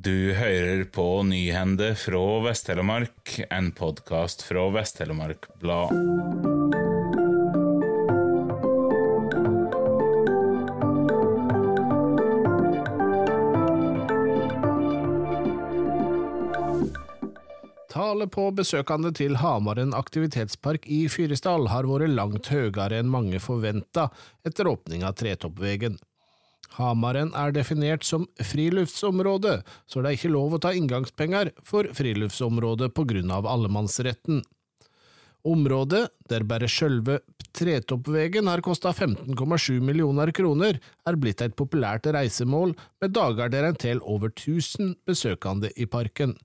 Du hører på Nyhende fra Vest-Telemark, en podkast fra Vest-Telemark Blad. Tallet på besøkende til Hamaren aktivitetspark i Fyresdal har vært langt høyere enn mange forventa etter åpning av Tretoppvegen. Hamaren er definert som friluftsområde, så det er ikke lov å ta inngangspenger for friluftsområdet på grunn av allemannsretten. Området, der bare sjølve Tretoppvegen har kosta 15,7 millioner kroner, er blitt et populært reisemål med dager der en teller over 1000 besøkende i parken.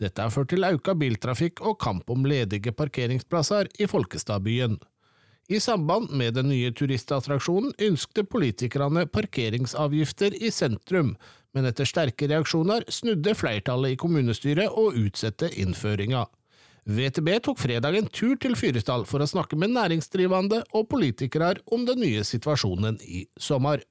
Dette har ført til auka biltrafikk og kamp om ledige parkeringsplasser i Folkestadbyen. I samband med den nye turistattraksjonen ønskte politikerne parkeringsavgifter i sentrum, men etter sterke reaksjoner snudde flertallet i kommunestyret og utsette innføringa. VTB tok fredag en tur til Fyresdal for å snakke med næringsdrivende og politikere om den nye situasjonen i sommer.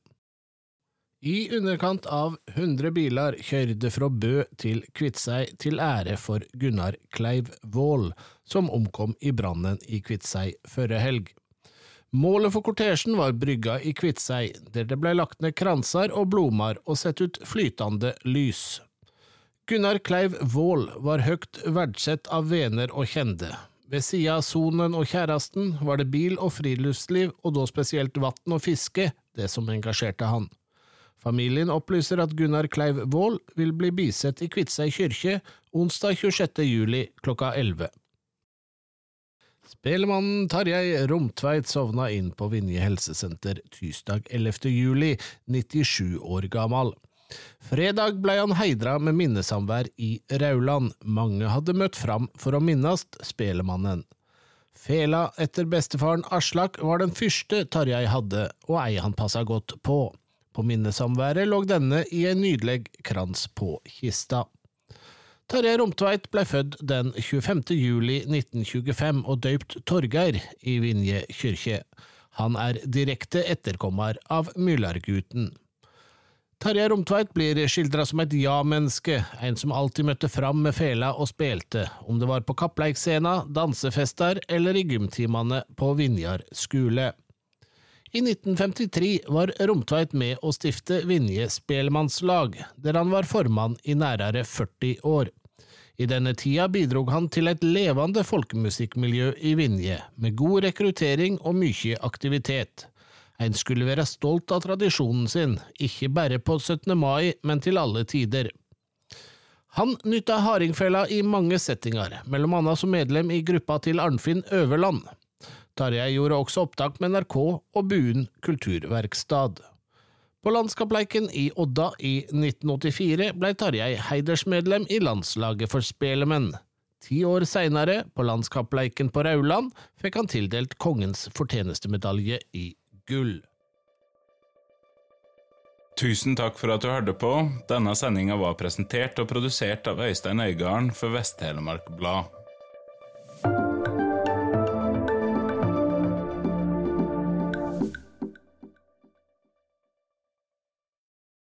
I underkant av 100 biler kjørte fra Bø til Kviteseid til ære for Gunnar Kleiv Vål, som omkom i brannen i Kviteseid førre helg. Målet for kortesjen var brygga i Kviteseid, der det ble lagt ned kranser og blomar og sett ut flytende lys. Gunnar Kleiv Vål var høyt verdsett av venner og kjente. Ved sida av sonen og kjæresten var det bil og friluftsliv, og da spesielt vann og fiske, det som engasjerte han. Familien opplyser at Gunnar Kleiv Vål vil bli bisett i Kviteseid kirke onsdag 26. juli klokka 11. Spelemannen Tarjei Romtveit sovna inn på Vinje helsesenter tirsdag 11. juli, 97 år gammel. Fredag ble han heidra med minnesamvær i Rauland. Mange hadde møtt fram for å minnast spelemannen. Fela etter bestefaren Aslak var den første Tarjei hadde, og ei han passa godt på. På minnesamværet lå denne i en nydelig krans på kista. Tarjei Romtveit ble født den 25. juli 1925 og døypt Torgeir i Vinje kyrkje. Han er direkte etterkommer av Myllargutten. Tarjei Romtveit blir skildra som et ja-menneske, en som alltid møtte fram med fela og spilte, om det var på kappleikscena, dansefester eller i gymtimene på Vinjar skule. I 1953 var Romtveit med å stifte Vinje spelmannslag, der han var formann i nærere 40 år. I denne tida bidrog han til et levende folkemusikkmiljø i Vinje, med god rekruttering og mye aktivitet. En skulle være stolt av tradisjonen sin, ikke bare på 17. mai, men til alle tider. Han nytta hardingfela i mange settinger, mellom annet som medlem i gruppa til Arnfinn Øverland. Tarjei gjorde også opptak med NRK og Buen kulturverkstad. På landskapleiken i Odda i 1984 ble Tarjei heidersmedlem i landslaget for spelemenn. Ti år seinere, på landskapleiken på Rauland, fikk han tildelt Kongens fortjenestemedalje i gull. Tusen takk for at du hørte på. Denne sendinga var presentert og produsert av Øystein Øygarden for Vest-Telemark Blad.